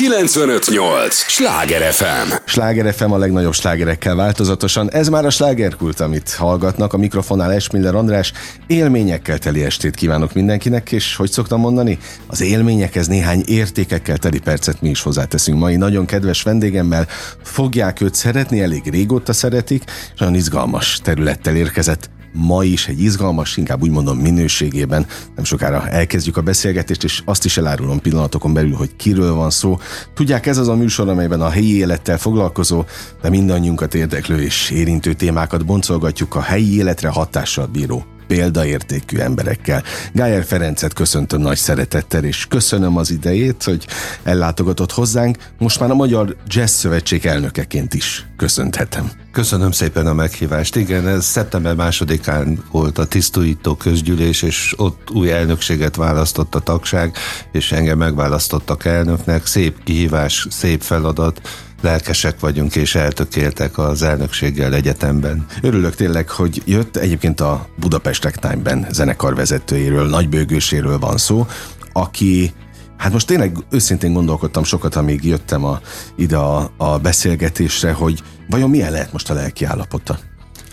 958! Sláger FM! Sláger FM a legnagyobb slágerekkel változatosan. Ez már a slágerkult, amit hallgatnak. A mikrofonnál Esmiller András. Élményekkel teli estét kívánok mindenkinek, és hogy szoktam mondani, az élményekhez néhány értékekkel teli percet mi is hozzáteszünk mai nagyon kedves vendégemmel. Fogják őt szeretni, elég régóta szeretik, és olyan izgalmas területtel érkezett ma is egy izgalmas, inkább úgy mondom minőségében. Nem sokára elkezdjük a beszélgetést, és azt is elárulom pillanatokon belül, hogy kiről van szó. Tudják, ez az a műsor, amelyben a helyi élettel foglalkozó, de mindannyiunkat érdeklő és érintő témákat boncolgatjuk a helyi életre hatással bíró példaértékű emberekkel. Gájer Ferencet köszöntöm nagy szeretettel, és köszönöm az idejét, hogy ellátogatott hozzánk. Most már a Magyar Jazz Szövetség elnökeként is köszönhetem. Köszönöm szépen a meghívást. Igen, ez szeptember másodikán volt a tisztújító közgyűlés, és ott új elnökséget választott a tagság, és engem megválasztottak elnöknek. Szép kihívás, szép feladat lelkesek vagyunk és eltökéltek az elnökséggel egyetemben. Örülök tényleg, hogy jött. Egyébként a Budapest Ragtime-ben zenekar vezetőjéről, nagybőgőséről van szó, aki Hát most tényleg őszintén gondolkodtam sokat, amíg jöttem a, ide a, a beszélgetésre, hogy vajon milyen lehet most a lelki állapota.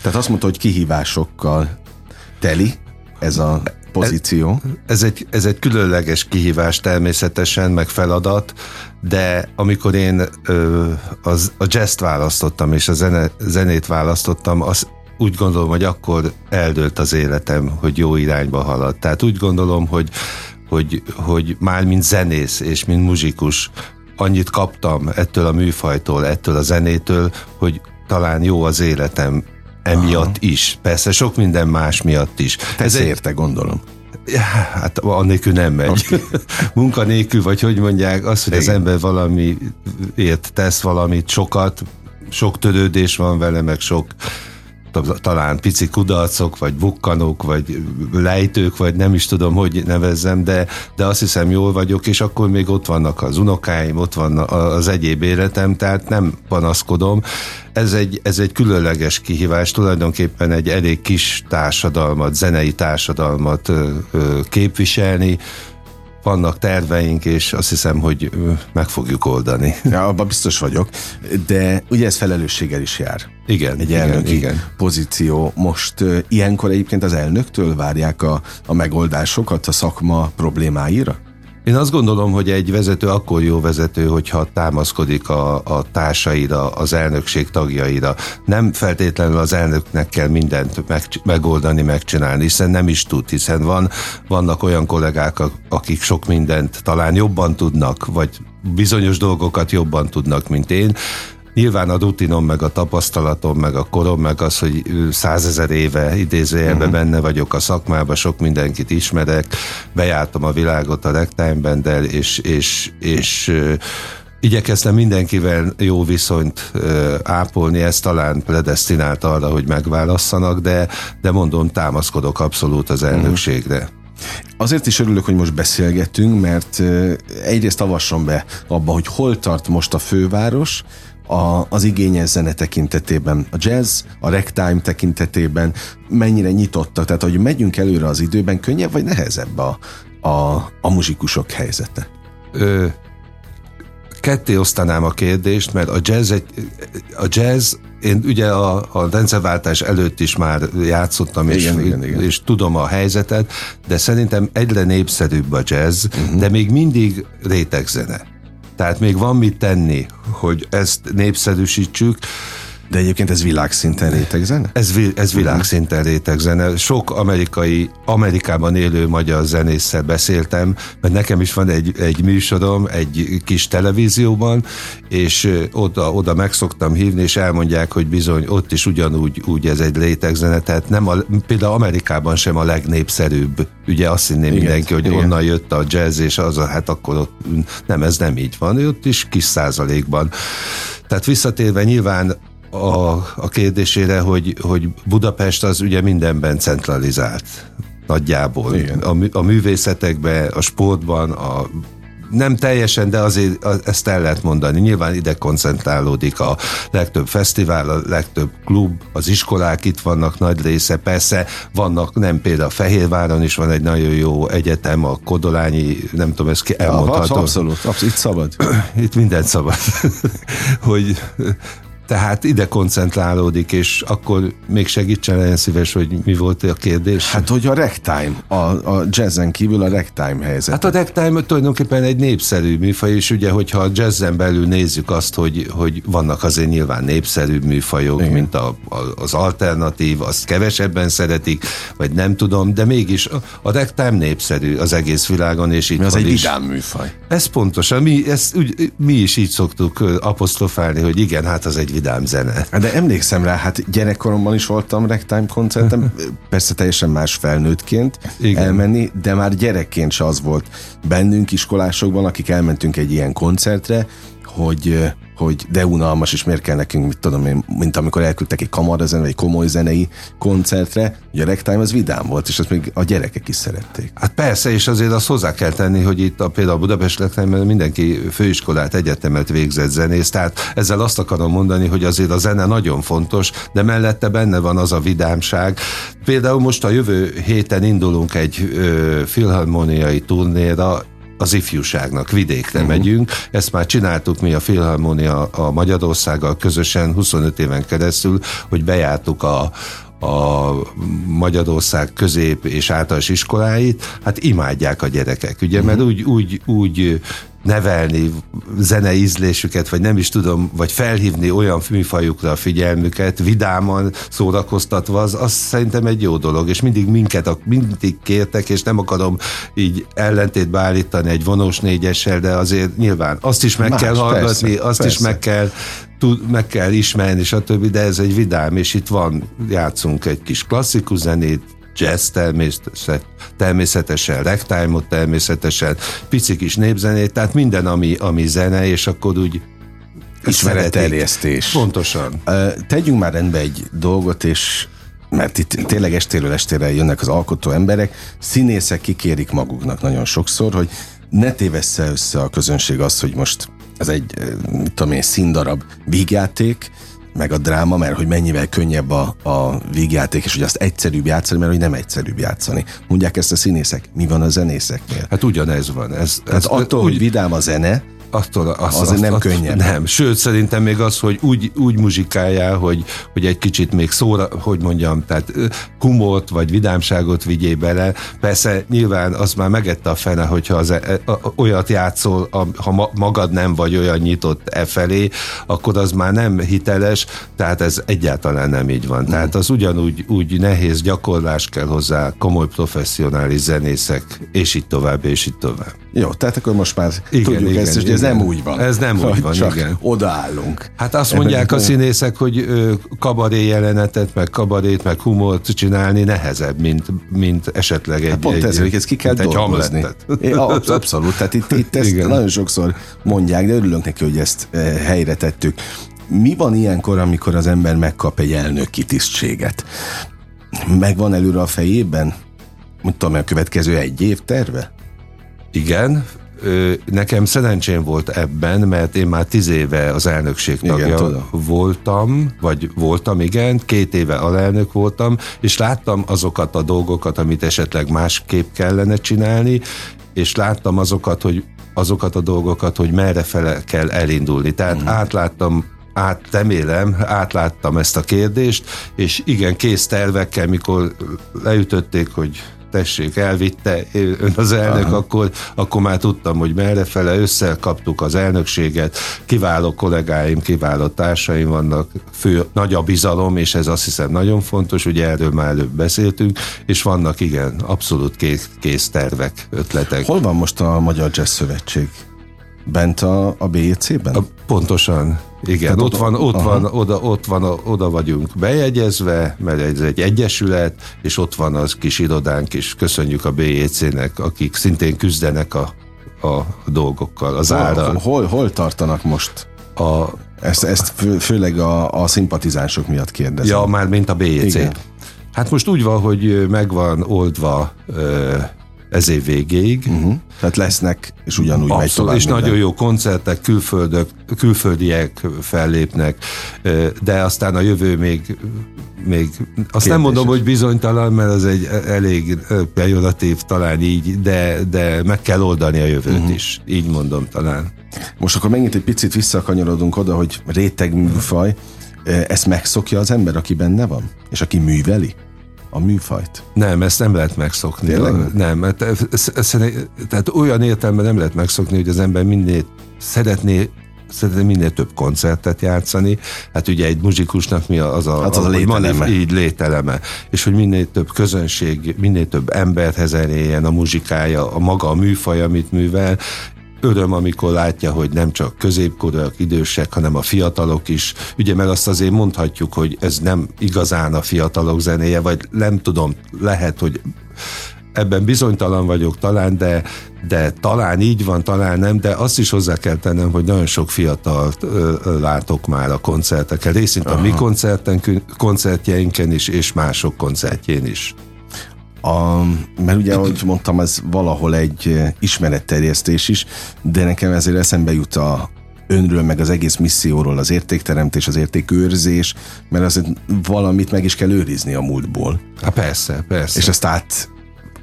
Tehát azt mondta, hogy kihívásokkal teli ez a pozíció. Ez, ez, egy, ez egy különleges kihívás természetesen, meg feladat, de amikor én ö, az, a jazz választottam, és a zene, zenét választottam, az úgy gondolom, hogy akkor eldőlt az életem, hogy jó irányba halad. Tehát úgy gondolom, hogy, hogy, hogy már mint zenész és mint muzsikus annyit kaptam ettől a műfajtól, ettől a zenétől, hogy talán jó az életem emiatt Aha. is. Persze sok minden más miatt is. Te Ez érte, gondolom. Hát annélkül nem megy. Okay. Munka nélkül, vagy hogy mondják, az, hogy Igen. az ember valamiért tesz valamit, sokat, sok törődés van vele, meg sok talán pici kudarcok, vagy bukkanók, vagy lejtők, vagy nem is tudom, hogy nevezzem, de, de azt hiszem jól vagyok, és akkor még ott vannak az unokáim, ott van az egyéb életem, tehát nem panaszkodom. Ez egy, ez egy különleges kihívás, tulajdonképpen egy elég kis társadalmat, zenei társadalmat képviselni, vannak terveink, és azt hiszem, hogy meg fogjuk oldani. Ja, abban biztos vagyok, de ugye ez felelősséggel is jár. Igen, egy igen, elnöki igen. pozíció. Most uh, ilyenkor egyébként az elnöktől várják a, a megoldásokat a szakma problémáira? Én azt gondolom, hogy egy vezető akkor jó vezető, hogyha támaszkodik a, a társaira, az elnökség tagjaira. Nem feltétlenül az elnöknek kell mindent meg, megoldani, megcsinálni, hiszen nem is tud, hiszen van, vannak olyan kollégák, akik sok mindent talán jobban tudnak, vagy bizonyos dolgokat jobban tudnak, mint én, Nyilván a rutinom, meg a tapasztalatom, meg a korom, meg az, hogy százezer éve idézőjelben uh-huh. benne vagyok a szakmában, sok mindenkit ismerek, bejártam a világot a ragtime de és, és, és igyekeztem mindenkivel jó viszonyt ápolni, ez talán predestinált arra, hogy megválasszanak, de, de mondom, támaszkodok abszolút az elnökségre. Uh-huh. Azért is örülök, hogy most beszélgetünk, mert egyrészt avasson be abba, hogy hol tart most a főváros, a, az igényes zene tekintetében, a jazz, a ragtime tekintetében mennyire nyitottak, tehát hogy megyünk előre az időben, könnyebb vagy nehezebb a, a, a muzsikusok helyzete? Ö, ketté osztanám a kérdést, mert a jazz, egy, a jazz én ugye a, a rendszerváltás előtt is már játszottam, és, igen, igen, igen. és tudom a helyzetet, de szerintem egyre népszerűbb a jazz, uh-huh. de még mindig rétegzene. Tehát még van mit tenni, hogy ezt népszerűsítsük. De egyébként ez világszinten rétegzene? Ez, ez világszinten rétegzene. Sok amerikai, Amerikában élő magyar zenésszel beszéltem, mert nekem is van egy, egy műsorom, egy kis televízióban, és oda, oda meg szoktam hívni, és elmondják, hogy bizony ott is ugyanúgy úgy ez egy rétegzene, tehát nem a, például Amerikában sem a legnépszerűbb. Ugye azt hinném igen, mindenki, hogy igen. onnan jött a jazz, és az a, hát akkor ott nem, ez nem így van, ott is kis százalékban. Tehát visszatérve nyilván a, a kérdésére, hogy, hogy Budapest az ugye mindenben centralizált nagyjából. Igen. A, a művészetekben, a sportban, a nem teljesen, de azért ezt el lehet mondani. Nyilván ide koncentrálódik a legtöbb fesztivál, a legtöbb klub, az iskolák itt vannak nagy része, persze vannak, nem például Fehérváron is van egy nagyon jó egyetem, a Kodolányi, nem tudom, ezt elmondhatom. Abszolút, abszolút, itt szabad. Itt mindent szabad. hogy tehát ide koncentrálódik, és akkor még segítsen legyen szíves, hogy mi volt a kérdés? Hát, hogy a ragtime, a, a jazzen kívül a ragtime helyzet. Hát a ragtime tulajdonképpen egy népszerű műfaj, és ugye, hogyha a jazzen belül nézzük azt, hogy, hogy vannak azért nyilván népszerűbb műfajok, Igen. mint a, a, az alternatív, azt kevesebben szeretik, vagy nem tudom, de mégis a, a ragtime népszerű az egész világon, és itt Mi az egy is. vidám műfaj. Ez pontosan, mi, ezt, úgy, mi is így szoktuk apostrofálni, hogy igen, hát az egy vidám zene. Hát de emlékszem rá, hát gyerekkoromban is voltam ragtime koncertem, persze teljesen más felnőttként Igen. elmenni, de már gyerekként se az volt bennünk iskolásokban, akik elmentünk egy ilyen koncertre, hogy hogy de unalmas, és miért kell nekünk, mit tudom én, mint amikor elküldtek egy kamarazen, vagy egy komoly zenei koncertre, ugye a ragtime az vidám volt, és azt még a gyerekek is szerették. Hát persze, és azért azt hozzá kell tenni, hogy itt a, például a Budapest ragtime mindenki főiskolát, egyetemet végzett zenész, tehát ezzel azt akarom mondani, hogy azért a zene nagyon fontos, de mellette benne van az a vidámság. Például most a jövő héten indulunk egy ö, filharmoniai turnéra, az ifjúságnak, vidékre uh-huh. megyünk. Ezt már csináltuk mi a Filharmonia a Magyarországgal közösen 25 éven keresztül, hogy bejártuk a, a Magyarország közép és általános iskoláit, hát imádják a gyerekek, ugye, mert úgy, úgy, úgy nevelni zenei ízlésüket, vagy nem is tudom, vagy felhívni olyan műfajukra a figyelmüket, vidáman szórakoztatva, az, az szerintem egy jó dolog, és mindig minket mindig kértek, és nem akarom így ellentétbe állítani egy vonós négyessel, de azért nyilván azt is meg Más, kell hallgatni, persze, azt persze. is meg kell tud, meg kell ismerni, stb., de ez egy vidám, és itt van, játszunk egy kis klasszikus zenét, jazz természetesen, természetesen ragtime természetesen, pici kis népzenét, tehát minden, ami, ami zene, és akkor úgy ismeretterjesztés. Pontosan. Tegyünk már rendbe egy dolgot, és mert itt tényleg estéről estére jönnek az alkotó emberek, színészek kikérik maguknak nagyon sokszor, hogy ne tévessze össze a közönség azt, hogy most ez egy, mit tudom én, színdarab vígjáték, meg a dráma, mert hogy mennyivel könnyebb a, a vígjáték, és hogy azt egyszerűbb játszani, mert hogy nem egyszerűbb játszani. Mondják ezt a színészek. Mi van a zenészeknél? Hát ugyanez van. Ez, ez, attól, úgy, hogy vidám a zene, attól az, az, az nem az, könnyebb. Nem, sőt szerintem még az, hogy úgy, úgy muzsikáljál, hogy, hogy egy kicsit még szóra, hogy mondjam, tehát humort vagy vidámságot vigyél bele. Persze nyilván az már megette a fene, hogyha az, e, a, olyat játszol, a, ha ma, magad nem vagy olyan nyitott e felé, akkor az már nem hiteles, tehát ez egyáltalán nem így van. Tehát az ugyanúgy úgy nehéz gyakorlás kell hozzá, komoly professzionális zenészek, és így tovább, és így tovább. Jó, tehát akkor most már igen, tudjuk igen, ezt, hogy ez nem úgy van. Ez nem úgy van, csak igen. odaállunk. Hát azt Ebben mondják a színészek, hogy kabaré jelenetet, meg kabarét, meg humort csinálni nehezebb, mint, mint esetleg egy... Hát pont egy, ez, hogy ezt ki kell dolgozni. É, abszolút, tehát itt, itt ezt igen. nagyon sokszor mondják, de örülünk neki, hogy ezt helyre tettük. Mi van ilyenkor, amikor az ember megkap egy elnöki tisztséget? Megvan előre a fejében? Tudom, a következő egy év terve? Igen, nekem szerencsém volt ebben, mert én már tíz éve az elnökség tagja igen, voltam, vagy voltam, igen, két éve alelnök voltam, és láttam azokat a dolgokat, amit esetleg másképp kellene csinálni, és láttam azokat, hogy azokat a dolgokat, hogy merre fele kell elindulni. Tehát mm. átláttam áttemélem, átláttam ezt a kérdést, és igen, kész tervekkel, mikor leütötték, hogy tessék, elvitte ön az elnök, Aha. akkor, akkor már tudtam, hogy merrefele összekaptuk az elnökséget, kiváló kollégáim, kiváló társaim vannak, fő, nagy a bizalom, és ez azt hiszem nagyon fontos, ugye erről már előbb beszéltünk, és vannak igen, abszolút kész, kész tervek, ötletek. Hol van most a Magyar Jazz Szövetség? Bent a, a BEC-ben? A, pontosan. Igen, Tehát ott, van, ott, van, oda, ott van, oda vagyunk bejegyezve, mert ez egy egyesület, és ott van az kis irodánk is. Köszönjük a BEC-nek, akik szintén küzdenek a, a dolgokkal, az hol, árral. Hol, hol tartanak most? A, ezt, ezt fő, főleg a, a szimpatizánsok miatt kérdezem. Ja, már mint a BEC. Igen. Hát most úgy van, hogy meg van oldva ez év végéig. Uh-huh. Tehát lesznek, és ugyanúgy Abszolút, megy tovább. És minden. nagyon jó koncertek, külföldök, külföldiek fellépnek, de aztán a jövő még még azt Kérdéses. nem mondom, hogy bizonytalan, mert az egy elég pejoratív talán így, de, de meg kell oldani a jövőt uh-huh. is. Így mondom talán. Most akkor megint egy picit visszakanyarodunk oda, hogy réteg műfaj, ezt megszokja az ember, aki benne van? És aki műveli? A műfajt? Nem, ezt nem lehet megszokni. Tényleg? Nem, mert tehát olyan értelemben nem lehet megszokni, hogy az ember minél szeretné szeretné minél több koncertet játszani. Hát ugye egy muzsikusnak mi az a, hát az a, a lételeme. Manif, így lételeme. És hogy minél több közönség, minél több emberhez elérjen a muzsikája, a maga a műfaj, amit művel, öröm, amikor látja, hogy nem csak középkorúak, idősek, hanem a fiatalok is. Ugye meg azt azért mondhatjuk, hogy ez nem igazán a fiatalok zenéje, vagy nem tudom, lehet, hogy ebben bizonytalan vagyok talán, de, de talán így van, talán nem, de azt is hozzá kell tennem, hogy nagyon sok fiatal látok már a koncerteken, részint Aha. a mi koncerten, koncertjeinken is, és mások koncertjén is. A, mert ugye, ahogy mondtam, ez valahol egy ismeretterjesztés is, de nekem ezért eszembe jut a, önről, meg az egész misszióról, az értékteremtés, az értékőrzés, mert azért valamit meg is kell őrizni a múltból. Hát persze, persze. És ezt át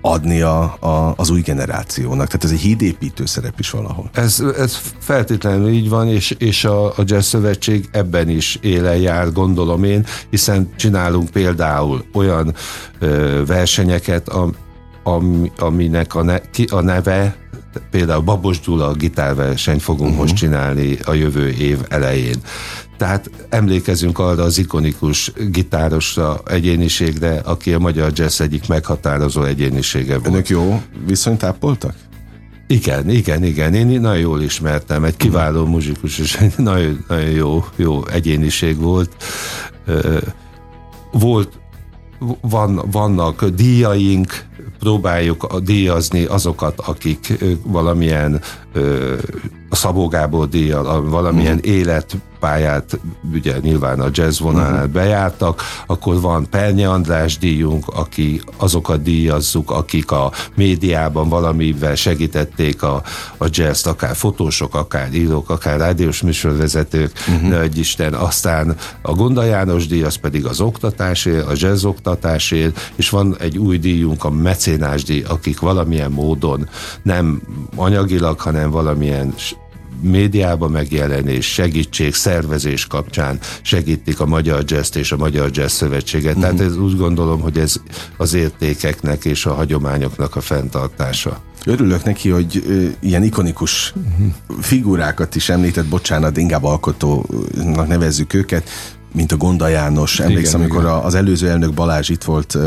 adni a, a, az új generációnak. Tehát ez egy hídépítő szerep is valahol. Ez, ez feltétlenül így van, és, és a, a Jazz Szövetség ebben is éle jár, gondolom én, hiszen csinálunk például olyan ö, versenyeket, am, am, aminek a, ne, ki, a neve például Babos Gyula gitárversenyt fogunk uh-huh. most csinálni a jövő év elején. Tehát emlékezünk arra az ikonikus gitárosra, egyéniségre, aki a magyar jazz egyik meghatározó egyénisége volt. Önök jó viszonyt ápoltak? Igen, igen, igen. Én nagyon jól ismertem. Egy kiváló muzsikus, és egy nagyon, nagyon jó, jó egyéniség volt. Volt, van, vannak díjaink, próbáljuk díjazni azokat, akik valamilyen a Szabó Gábor díjjal, valamilyen uh-huh. életpályát, ugye nyilván a jazz vonalát uh-huh. bejártak, akkor van Pernye András díjunk, aki azokat díjazzuk, akik a médiában valamivel segítették a, a jazz akár fotósok, akár írók, akár rádiós műsorvezetők, uh-huh. Nagy Isten, aztán a Gonda János díj, az pedig az oktatásért, a jazz oktatásért, és van egy új díjunk, a mecénás díj, akik valamilyen módon nem anyagilag, hanem valamilyen médiában megjelenés, segítség, szervezés kapcsán segítik a Magyar jazz és a Magyar Jazz Szövetséget. Uh-huh. Tehát ez úgy gondolom, hogy ez az értékeknek és a hagyományoknak a fenntartása. Örülök neki, hogy ilyen ikonikus uh-huh. figurákat is említett, bocsánat, inkább alkotónak nevezzük őket, mint a Gonda János. Emlékszem, igen, amikor igen. az előző elnök Balázs itt volt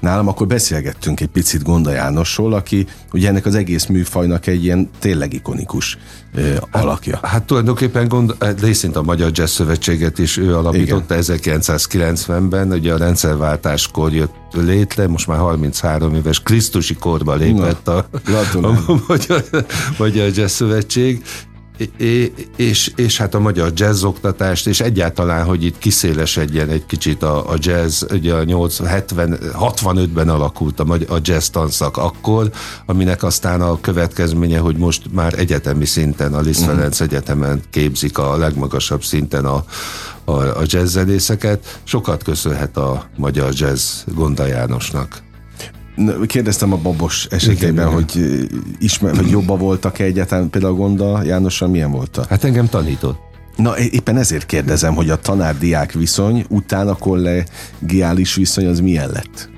nálam, akkor beszélgettünk egy picit Gonda Jánosról, aki ugye ennek az egész műfajnak egy ilyen tényleg ikonikus hát, alakja. Hát tulajdonképpen gond, részint a Magyar Jazz Szövetséget is ő alapította igen. 1990-ben, ugye a rendszerváltáskor jött létre, most már 33 éves Krisztusi korba lépett Na, a, a, a Magyar, Magyar Jazz Szövetség, és, és hát a magyar jazz oktatást, és egyáltalán, hogy itt kiszélesedjen egy kicsit a, a jazz, ugye a 8, 70, 65-ben alakult a, a jazz tanszak akkor, aminek aztán a következménye, hogy most már egyetemi szinten, a Liszt Ferenc uh-huh. Egyetemen képzik a legmagasabb szinten a, a, a jazzzenészeket. Sokat köszönhet a magyar jazz Gonda Jánosnak. Kérdeztem a Babos esetében, igen, hogy, ismer, hogy jobban voltak-e egyáltalán például a Gonda Jánossal, milyen volt? Hát engem tanított. Na éppen ezért kérdezem, hogy a tanár-diák viszony után a kollegiális viszony az milyen lett?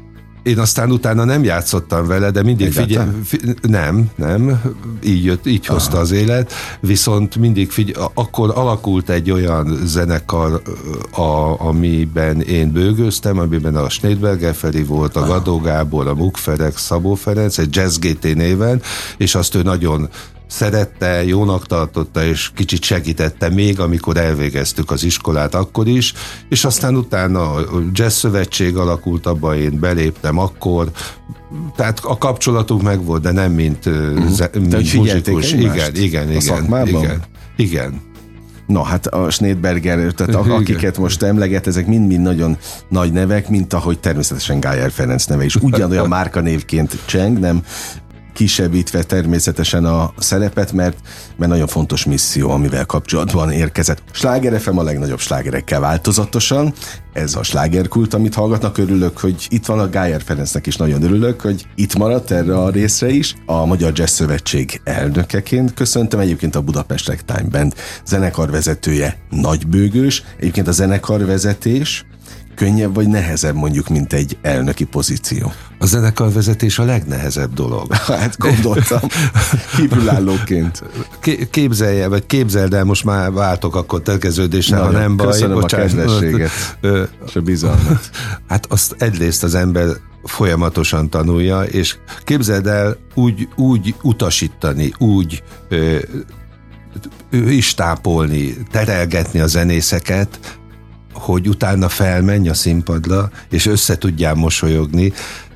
Én aztán utána nem játszottam vele, de mindig figyel... Fi, nem, nem, így, jött, így Aha. hozta az élet, viszont mindig figyel... Akkor alakult egy olyan zenekar, a, amiben én bőgőztem, amiben a Schneidberger Feri volt, a Gadó Gábor, a Mukferek, Szabó Ferenc, egy Jazz GT néven, és azt ő nagyon szerette, jónak tartotta, és kicsit segítette még, amikor elvégeztük az iskolát akkor is, és aztán utána a jazz szövetség alakult, abba én beléptem akkor, tehát a kapcsolatunk megvolt, de nem mint, uh-huh. ze, mint muzsikus. Igen, igen, igen, igen. Igen. Na hát a Schneidberger, tehát a, akiket most emleget, ezek mind-mind nagyon nagy nevek, mint ahogy természetesen Gájer Ferenc neve is ugyanolyan márkanévként cseng, nem kisebbítve természetesen a szerepet, mert, mert nagyon fontos misszió, amivel kapcsolatban érkezett. Sláger FM a legnagyobb slágerekkel változatosan, ez a slágerkult, amit hallgatnak, örülök, hogy itt van a Gájer Ferencnek is nagyon örülök, hogy itt maradt erre a részre is. A Magyar Jazz Szövetség elnökeként köszöntöm egyébként a Budapest Ragtime Band zenekarvezetője Nagybőgős. Egyébként a zenekarvezetés könnyebb vagy nehezebb mondjuk, mint egy elnöki pozíció? A zenekarvezetés a legnehezebb dolog. hát gondoltam, kívülállóként. Képzelje, vagy képzeld el, most már váltok akkor tegeződésre, ha nem baj. Köszönöm bocsánat, a kedvességet és a bizalmat. Hát azt egyrészt az ember folyamatosan tanulja, és képzeld el úgy, úgy utasítani, úgy ö, is tápolni, terelgetni a zenészeket, hogy utána felmenj a színpadra, és össze tudjál mosolyogni,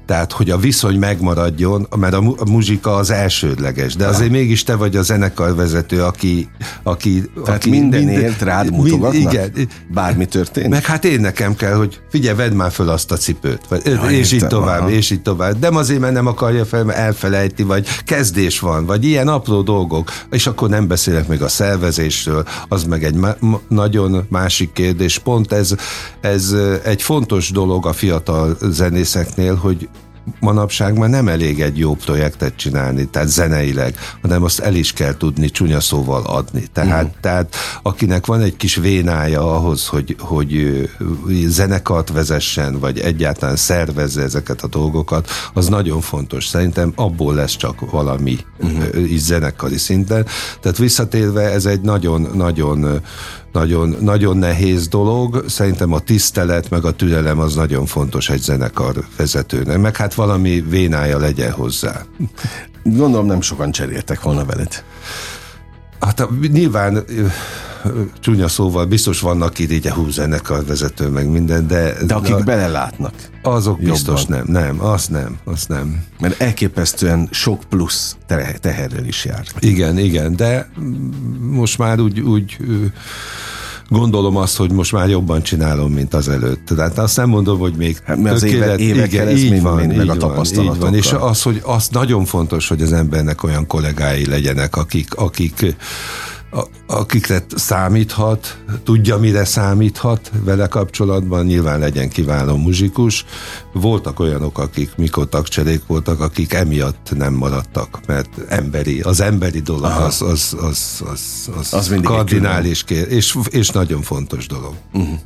tehát hogy a viszony megmaradjon, mert a, mu- a muzsika az elsődleges, de azért mégis te vagy a zenekarvezető, aki... aki Tehát aki mindenért minden, rád mutogatnak? Igen. Bármi történik? Meg hát én nekem kell, hogy figyelj, vedd már föl azt a cipőt, vagy, ja, és értem, így tovább, aha. és így tovább. De azért, mert nem akarja fel, mert elfelejti, vagy kezdés van, vagy ilyen apró dolgok, és akkor nem beszélek még a szervezésről, az meg egy ma- nagyon másik kérdés. Pont ez, ez egy fontos dolog a fiatal zenészeknél, hogy manapság már nem elég egy jó projektet csinálni, tehát zeneileg, hanem azt el is kell tudni csúnya szóval adni. Tehát, uh-huh. tehát akinek van egy kis vénája ahhoz, hogy, hogy zenekart vezessen, vagy egyáltalán szervezze ezeket a dolgokat, az nagyon fontos. Szerintem abból lesz csak valami uh-huh. is zenekari szinten. Tehát visszatérve ez egy nagyon-nagyon nagyon, nagyon nehéz dolog. Szerintem a tisztelet, meg a türelem az nagyon fontos egy zenekar vezetőnek. Meg hát valami vénája legyen hozzá. Gondolom nem sokan cseréltek volna veled. Hát nyilván csúnya szóval biztos vannak a hú vezető, meg minden, de... De akik a, belelátnak. Azok jobban. biztos nem, nem, azt nem, azt nem. Mert elképesztően sok plusz teherrel is jár. Igen, igen, de most már úgy, úgy gondolom azt, hogy most már jobban csinálom, mint az előtt. Tehát azt nem mondom, hogy még hát, mert az éve, évekkel igen, ez így van, meg a tapasztalatokkal. Van, és az, hogy az nagyon fontos, hogy az embernek olyan kollégái legyenek, akik, akik akikre számíthat, tudja, mire számíthat vele kapcsolatban, nyilván legyen kiváló muzsikus. Voltak olyanok, akik mikor tagcserék voltak, akik emiatt nem maradtak, mert emberi, az emberi dolog Aha. az, az, az, az, az, az kardinális kér, és, és nagyon fontos dolog. Uh-huh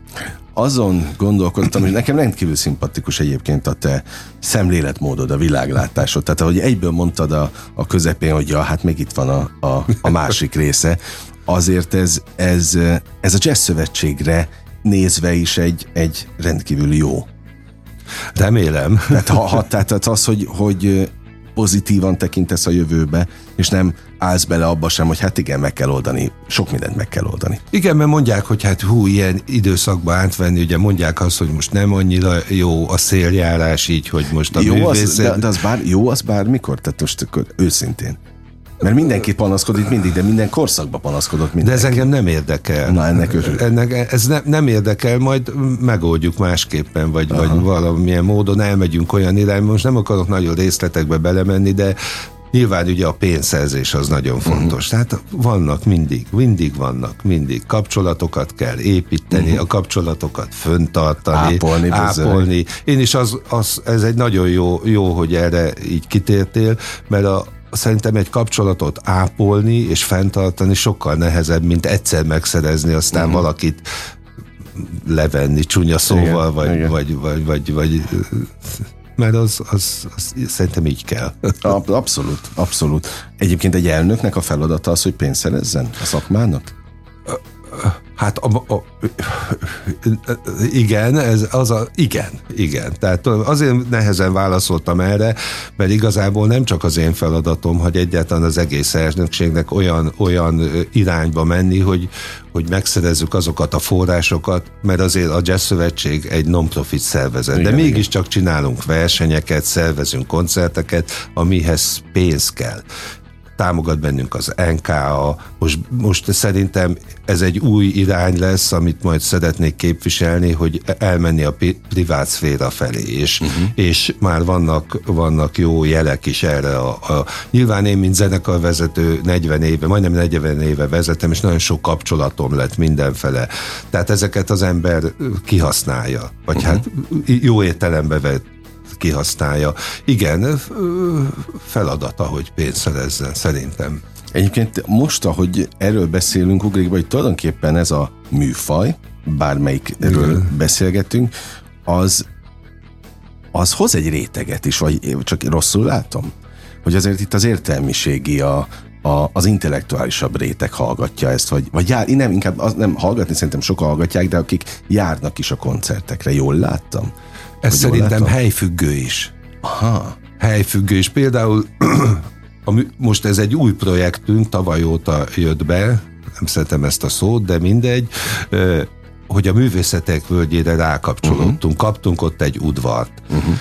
azon gondolkodtam, hogy nekem rendkívül szimpatikus egyébként a te szemléletmódod, a világlátásod. Tehát ahogy egyből mondtad a, a közepén, hogy ja, hát még itt van a, a, a másik része, azért ez, ez, ez a jazz szövetségre nézve is egy, egy rendkívül jó. Remélem. Tehát, ha, ha, tehát az, hogy, hogy pozitívan tekintesz a jövőbe, és nem állsz bele abba sem, hogy hát igen, meg kell oldani, sok mindent meg kell oldani. Igen, mert mondják, hogy hát hú, ilyen időszakban átvenni, ugye mondják azt, hogy most nem annyira jó a széljárás így, hogy most a jó művészet... Az, de, de az bár, jó az bármikor? Tehát most akkor őszintén. Mert mindenki panaszkodik mindig, de minden korszakban panaszkodott mindenki. De ez engem nem érdekel. Na, ennek örül. Ennek, ez ne, nem érdekel, majd megoldjuk másképpen, vagy, vagy valamilyen módon elmegyünk olyan irányba. Most nem akarok nagyon részletekbe belemenni, de Nyilván ugye a pénzszerzés az nagyon fontos. Uh-huh. Tehát vannak mindig, mindig vannak, mindig. Kapcsolatokat kell építeni, uh-huh. a kapcsolatokat föntartani, ápolni. ápolni. Én is az, az, ez egy nagyon jó, jó, hogy erre így kitértél, mert a, szerintem egy kapcsolatot ápolni és fenntartani sokkal nehezebb, mint egyszer megszerezni, aztán uh-huh. valakit levenni csúnya szóval, igen, vagy, igen. Vagy, vagy, vagy, vagy, mert az, az, az szerintem így kell. Abszolút, abszolút. Egyébként egy elnöknek a feladata az, hogy pénzt szerezzen a szakmának? Hát a, a, igen, ez az a, igen, igen. Tehát azért nehezen válaszoltam erre, mert igazából nem csak az én feladatom, hogy egyáltalán az egész elnökségnek olyan, olyan irányba menni, hogy, hogy megszerezzük azokat a forrásokat, mert azért a Jazz Szövetség egy non-profit szervezet, igen, de mégiscsak csinálunk versenyeket, szervezünk koncerteket, amihez pénz kell támogat bennünk az NKA, most, most szerintem ez egy új irány lesz, amit majd szeretnék képviselni, hogy elmenni a privát szféra felé, és, uh-huh. és már vannak, vannak jó jelek is erre. A, a, nyilván én, mint zenekarvezető 40 éve, majdnem 40 éve vezetem, és nagyon sok kapcsolatom lett mindenfele. Tehát ezeket az ember kihasználja, vagy uh-huh. hát jó értelembe vett kihasználja. Igen, feladata, hogy pénzt szerezzen, szerintem. Egyébként most, ahogy erről beszélünk, ugrik, hogy tulajdonképpen ez a műfaj, bármelyikről Igen. beszélgetünk, az, az hoz egy réteget is, vagy csak rosszul látom? Hogy azért itt az értelmiségi, a, a, az intellektuálisabb réteg hallgatja ezt, vagy, vagy jár, nem, inkább az, nem hallgatni, szerintem sokan hallgatják, de akik járnak is a koncertekre, jól láttam? Ez szerintem helyfüggő is. Aha. Helyfüggő is. Például a, most ez egy új projektünk, tavaly óta jött be, nem szeretem ezt a szót, de mindegy, hogy a művészetek völgyére rákapcsolódtunk. Uh-huh. Kaptunk ott egy udvart. Uh-huh.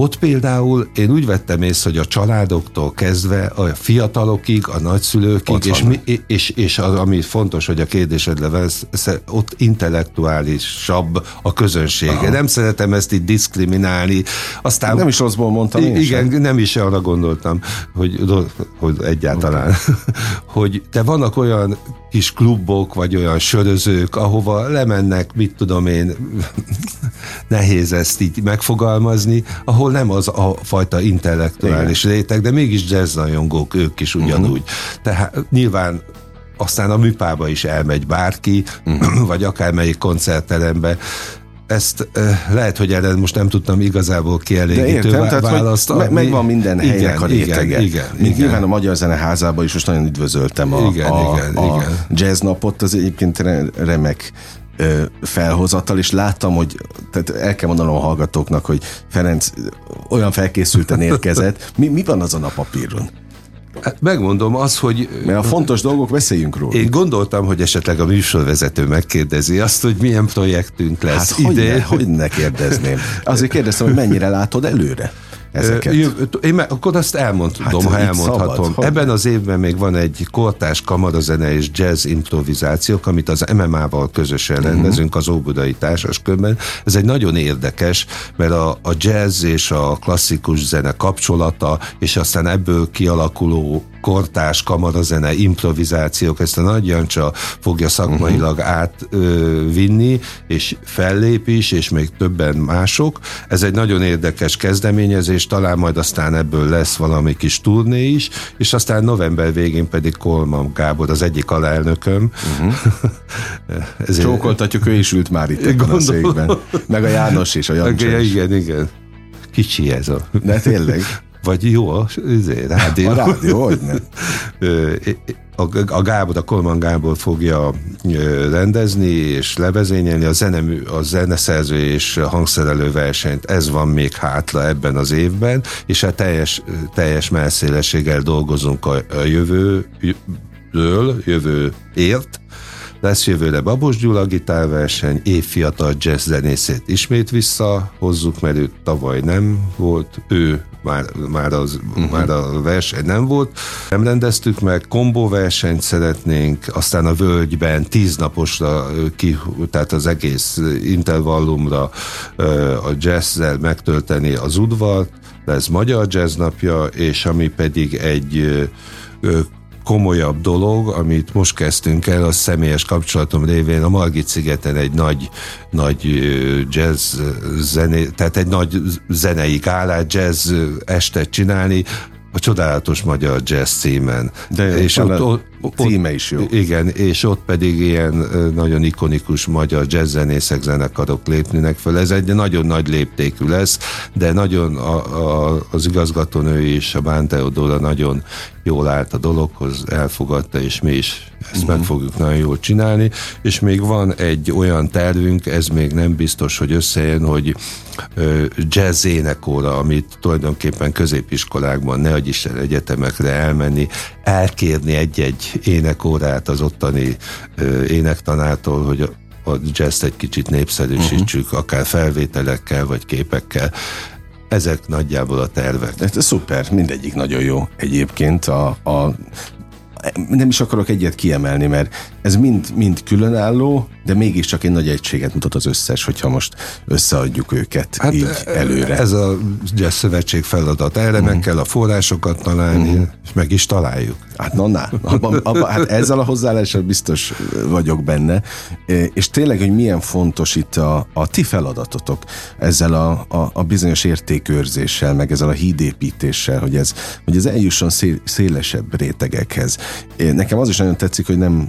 Ott például én úgy vettem észre, hogy a családoktól kezdve a fiatalokig, a nagyszülőkig, és, mi, és, és az, ami fontos, hogy a kérdésedre vesz, ott intellektuálisabb a közönsége. Aha. Nem szeretem ezt itt diszkriminálni. Aztán, nem is rosszból mondtam én Igen, sem. nem is arra gondoltam, hogy, hogy egyáltalán. Okay. hogy te vannak olyan kis klubok, vagy olyan sörözők, ahova lemennek, mit tudom én, nehéz ezt így megfogalmazni, ahol nem az a fajta intellektuális Igen. réteg, de mégis jazzrajongók, ők is ugyanúgy. Uh-huh. Tehát nyilván aztán a műpába is elmegy bárki, uh-huh. vagy akármelyik koncertterembe, ezt lehet, hogy erre most nem tudtam igazából kielégítő választ adni. Megvan minden helynek igen, a rétege. Igen, igen, igen. Nyilván a Magyar Zeneházában is most nagyon üdvözöltem a, igen, a, igen, a igen. jazz napot, az egyébként remek felhozatal, és láttam, hogy tehát el kell mondanom a hallgatóknak, hogy Ferenc olyan felkészülten érkezett. Mi, mi van azon a papíron? Hát megmondom az, hogy... Mert a fontos dolgok, beszéljünk róla. Én gondoltam, hogy esetleg a műsorvezető megkérdezi azt, hogy milyen projektünk lesz hát. Hogy ne, hogy ne kérdezném. Azért kérdeztem, hogy mennyire látod előre ezeket. Én meg, akkor azt elmondom, hát, ha elmondhatom. Szabad, Ebben az évben még van egy kortás kamarazene és jazz improvizációk, amit az MMA-val közösen uh-huh. rendezünk az Óbudai Társaskörben. Ez egy nagyon érdekes, mert a, a jazz és a klasszikus zene kapcsolata, és aztán ebből kialakuló kortás kamarazene, improvizációk, ezt a Nagy Jancsa fogja szakmailag uh-huh. átvinni, és fellép is, és még többen mások. Ez egy nagyon érdekes kezdeményezés, talán majd aztán ebből lesz valami kis turné is, és aztán november végén pedig Kolman Gábor, az egyik alelnököm. Uh-huh. Csókoltatjuk, ő is ült már itt ebben a székben. Meg a János is, a Jancsa Igen, igen, igen. Kicsi ez a... De tényleg. Vagy jó a izé, rádió. A rádió, hogy nem. A, a Gábor, a Kolman Gábor fogja rendezni és levezényelni a, zenemű, a zeneszerző és hangszerelő versenyt. Ez van még hátra ebben az évben, és hát teljes, teljes melszélességgel dolgozunk a, a jövőről, jövőért, lesz jövőre Babos Gyula gitárverseny, évfiatal jazz zenészét ismét visszahozzuk, mert ő tavaly nem volt, ő már, már, az, uh-huh. már a verseny nem volt. Nem rendeztük meg, kombó versenyt szeretnénk, aztán a völgyben tíznaposra, ki, tehát az egész intervallumra a jazzzel megtölteni az udvart, lesz Magyar Jazz napja, és ami pedig egy komolyabb dolog, amit most kezdtünk el, a személyes kapcsolatom révén a Margit szigeten egy nagy, nagy jazz zené, tehát egy nagy zenei gálát, jazz estet csinálni, a csodálatos magyar jazz címen. De és ott, címe is jó. Igen, és ott pedig ilyen nagyon ikonikus magyar jazzzenészek, zenekarok lépnének föl. Ez egy nagyon nagy léptékű lesz, de nagyon a, a, az igazgatónő és a Bán Teodora nagyon jól állt a dologhoz, elfogadta, és mi is ezt uh-huh. meg fogjuk nagyon jól csinálni, és még van egy olyan tervünk, ez még nem biztos, hogy összejön, hogy ö, jazz énekóra, amit tulajdonképpen középiskolákban, ne Isten egyetemekre elmenni, elkérni egy-egy énekórát az ottani ö, énektanától, hogy a, a jazz egy kicsit népszerűsítsük, uh-huh. akár felvételekkel, vagy képekkel ezek nagyjából a tervek. Ez szuper, mindegyik nagyon jó egyébként. A, a nem is akarok egyet kiemelni, mert ez mind, mind különálló, de mégiscsak egy nagy egységet mutat az összes, hogyha most összeadjuk őket hát így e, előre. Ez a Jazz Szövetség feladat. Erre uh-huh. meg kell a forrásokat találni, uh-huh. és meg is találjuk. Hát na, na abba, abba, hát ezzel a hozzáállással biztos vagyok benne. És tényleg, hogy milyen fontos itt a, a ti feladatotok ezzel a, a, a bizonyos értékőrzéssel, meg ezzel a hídépítéssel, hogy ez, hogy ez eljusson szél, szélesebb rétegekhez. Nekem az is nagyon tetszik, hogy nem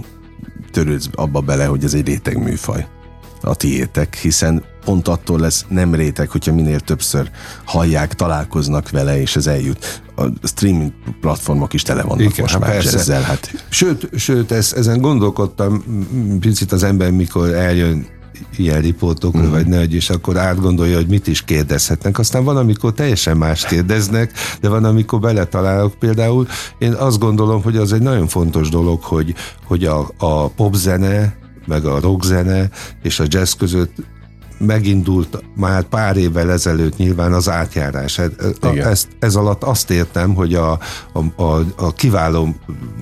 törődsz abba bele, hogy ez egy réteg műfaj a tiétek, hiszen pont attól lesz nem réteg, hogyha minél többször hallják, találkoznak vele, és ez eljut. A streaming platformok is tele vannak Igen, most már persze. ezzel. Hát. Sőt, sőt ez, ezen gondolkodtam picit az ember, mikor eljön ilyen riportokra, uh-huh. vagy nehogy, és akkor átgondolja, hogy mit is kérdezhetnek. Aztán van, amikor teljesen más kérdeznek, de van, amikor beletalálok például. Én azt gondolom, hogy az egy nagyon fontos dolog, hogy, hogy a, a popzene, meg a rockzene és a jazz között megindult már pár évvel ezelőtt nyilván az átjárás. Ez, ezt, ez alatt azt értem, hogy a, a, a, a kiváló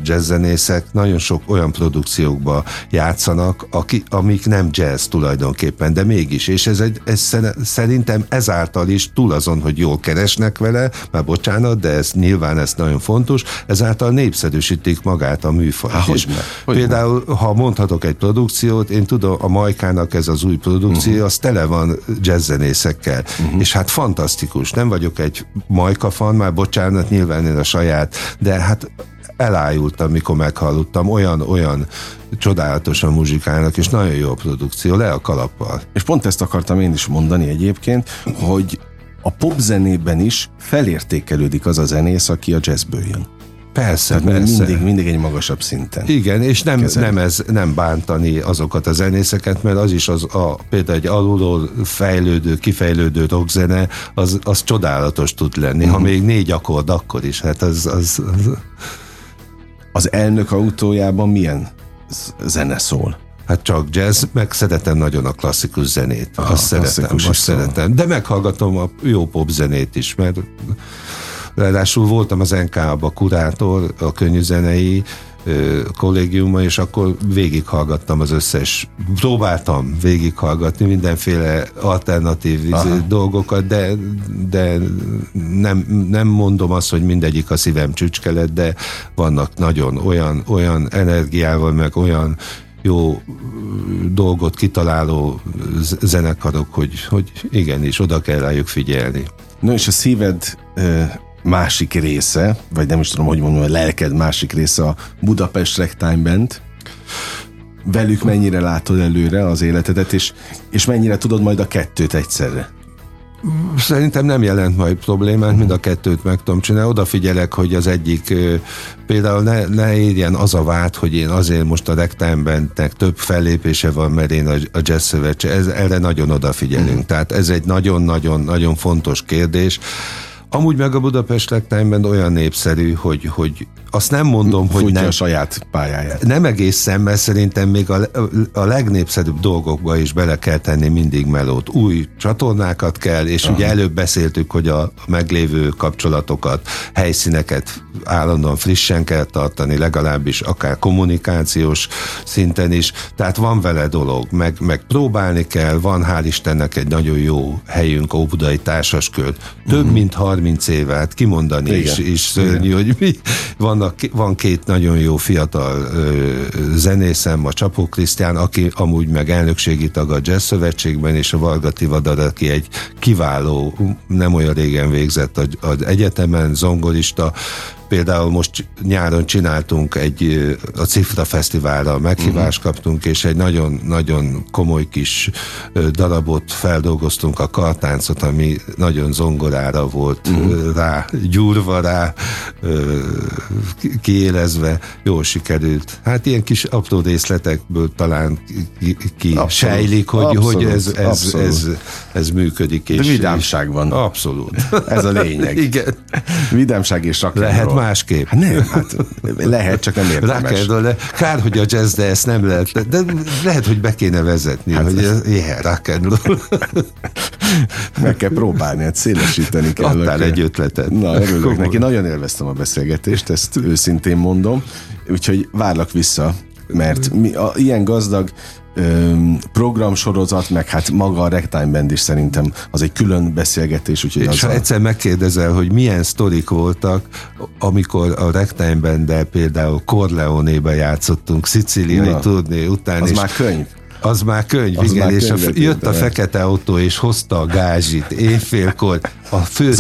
jazzzenészek nagyon sok olyan produkciókba játszanak, aki, amik nem jazz tulajdonképpen, de mégis. És ez, egy, ez szerintem ezáltal is túl azon, hogy jól keresnek vele, már bocsánat, de ez nyilván ez nagyon fontos, ezáltal népszerűsítik magát a műfajt. Há, hogy hogy például, ha mondhatok egy produkciót, én tudom, a Majkának ez az új produkció, uh-huh. az tele van jazzzenészekkel, uh-huh. és hát fantasztikus. Nem vagyok egy majka fan, már bocsánat, nyilván én a saját, de hát elájultam, mikor meghallottam, olyan, olyan csodálatosan muzsikálnak, és nagyon jó a produkció, le a kalappal. És pont ezt akartam én is mondani egyébként, hogy a popzenében is felértékelődik az a zenész, aki a jazzből jön. Persze, Tehát persze. Mindig, mindig egy magasabb szinten. Igen, és nem, nem, ez, nem bántani azokat a zenészeket, mert az is az a, például egy alulról fejlődő, kifejlődő rockzene, az, az csodálatos tud lenni. Uh-huh. Ha mhm. még négy akkord, akkor is. Hát az, az, az... az elnök autójában milyen zene szól? Hát csak jazz, meg szeretem nagyon a klasszikus zenét. Aha, azt szeretem, azt szeretem. De meghallgatom a jó pop zenét is, mert Ráadásul voltam az NK-ba kurátor, a könnyűzenei kollégiuma, és akkor végighallgattam az összes, próbáltam végighallgatni mindenféle alternatív Aha. dolgokat, de, de nem, nem mondom azt, hogy mindegyik a szívem csücskelet, de vannak nagyon olyan, olyan energiával, meg olyan jó dolgot kitaláló zenekarok, hogy, hogy igenis, oda kell rájuk figyelni. No és a szíved másik része, vagy nem is tudom, hogy mondjam, a lelked másik része a Budapest Ragtime Band. Velük mennyire látod előre az életedet, és, és mennyire tudod majd a kettőt egyszerre? Szerintem nem jelent majd problémát, mind a kettőt meg tudom csinálni. Odafigyelek, hogy az egyik például ne, ne érjen az a vád, hogy én azért most a Ragtime több fellépése van, mert én a, a jazz szövetség, ez, erre nagyon odafigyelünk. Uh-huh. Tehát ez egy nagyon-nagyon-nagyon fontos kérdés Amúgy meg a Budapest Legtime olyan népszerű, hogy, hogy azt nem mondom, Futja hogy nem. a saját pályáját. Nem egészen, mert szerintem még a, a legnépszerűbb dolgokba is bele kell tenni mindig melót. Új csatornákat kell, és Aha. ugye előbb beszéltük, hogy a meglévő kapcsolatokat, helyszíneket állandóan frissen kell tartani, legalábbis akár kommunikációs szinten is. Tehát van vele dolog, meg, meg próbálni kell, van hál' Istennek egy nagyon jó helyünk, Óbudai Társaskör. Több uh-huh. mint 30 éve, hát kimondani Igen. is, is szörnyű, hogy mi van vannak, van két nagyon jó fiatal ö, zenészem, a Csapó Krisztián, aki amúgy meg elnökségi tag a Jazz Szövetségben, és a Varga Tivadar, aki egy kiváló, nem olyan régen végzett az egyetemen, zongorista, Például most nyáron csináltunk egy, a Cifra Fesztiválra meghívást uh-huh. kaptunk, és egy nagyon-nagyon komoly kis darabot feldolgoztunk a kartáncot, ami nagyon zongorára volt uh-huh. rá, gyúrva rá, kiélezve, jól sikerült. Hát ilyen kis apró részletekből talán ki, ki sejlik, hogy, abszolút, hogy ez, ez, ez, ez működik. És, De vidámság van. Abszolút. Ez a lényeg. Igen. Vidámság és Lehet másképp. Hát nem, hát lehet, csak nem érdemes. Rock and de kár, hogy a jazz, de ezt nem lehet. De lehet, hogy be kéne vezetni, hát, hogy ez, yeah, rock and roll. Meg kell próbálni, hát szélesíteni kell. Adtál egy ötletet. Na, örülök neki. Nagyon élveztem a beszélgetést, ezt őszintén mondom. Úgyhogy várlak vissza, mert mi, a, ilyen gazdag programsorozat, meg hát maga a Rectime Band is szerintem az egy külön beszélgetés. Úgyhogy és ha a... egyszer megkérdezel, hogy milyen sztorik voltak, amikor a Rectime band például Corleone-be játszottunk, szicíliai turné után. Az és már könyv. Az már könyv, az igen, már és a, jött a fekete autó, és hozta a gázsit éjfélkor. A fő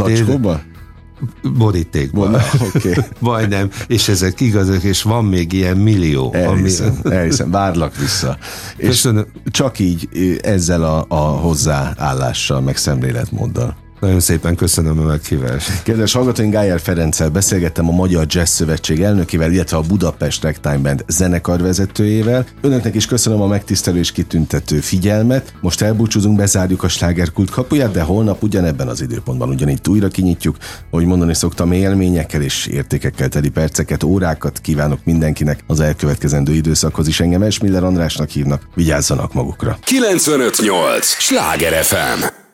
borítékban. Okay. Majdnem, és ezek igazak, és van még ilyen millió. Elhiszem, ami... elhiszem. várlak vissza. Köszönöm. És csak így ezzel a, a hozzáállással, meg szemléletmóddal. Nagyon szépen köszönöm a meghívást. Kedves hallgatóink, Gájár Ferenccel beszélgettem a Magyar Jazz Szövetség elnökével, illetve a Budapest Ragtime Band zenekar vezetőjével. Önöknek is köszönöm a megtisztelő és kitüntető figyelmet. Most elbúcsúzunk, bezárjuk a slágerkult kapuját, de holnap ugyanebben az időpontban ugyanígy újra kinyitjuk. Ahogy mondani szoktam, élményekkel és értékekkel teli perceket, órákat kívánok mindenkinek az elkövetkezendő időszakhoz is. Engem Esmiller Andrásnak hívnak, vigyázzanak magukra. 958! Sláger FM!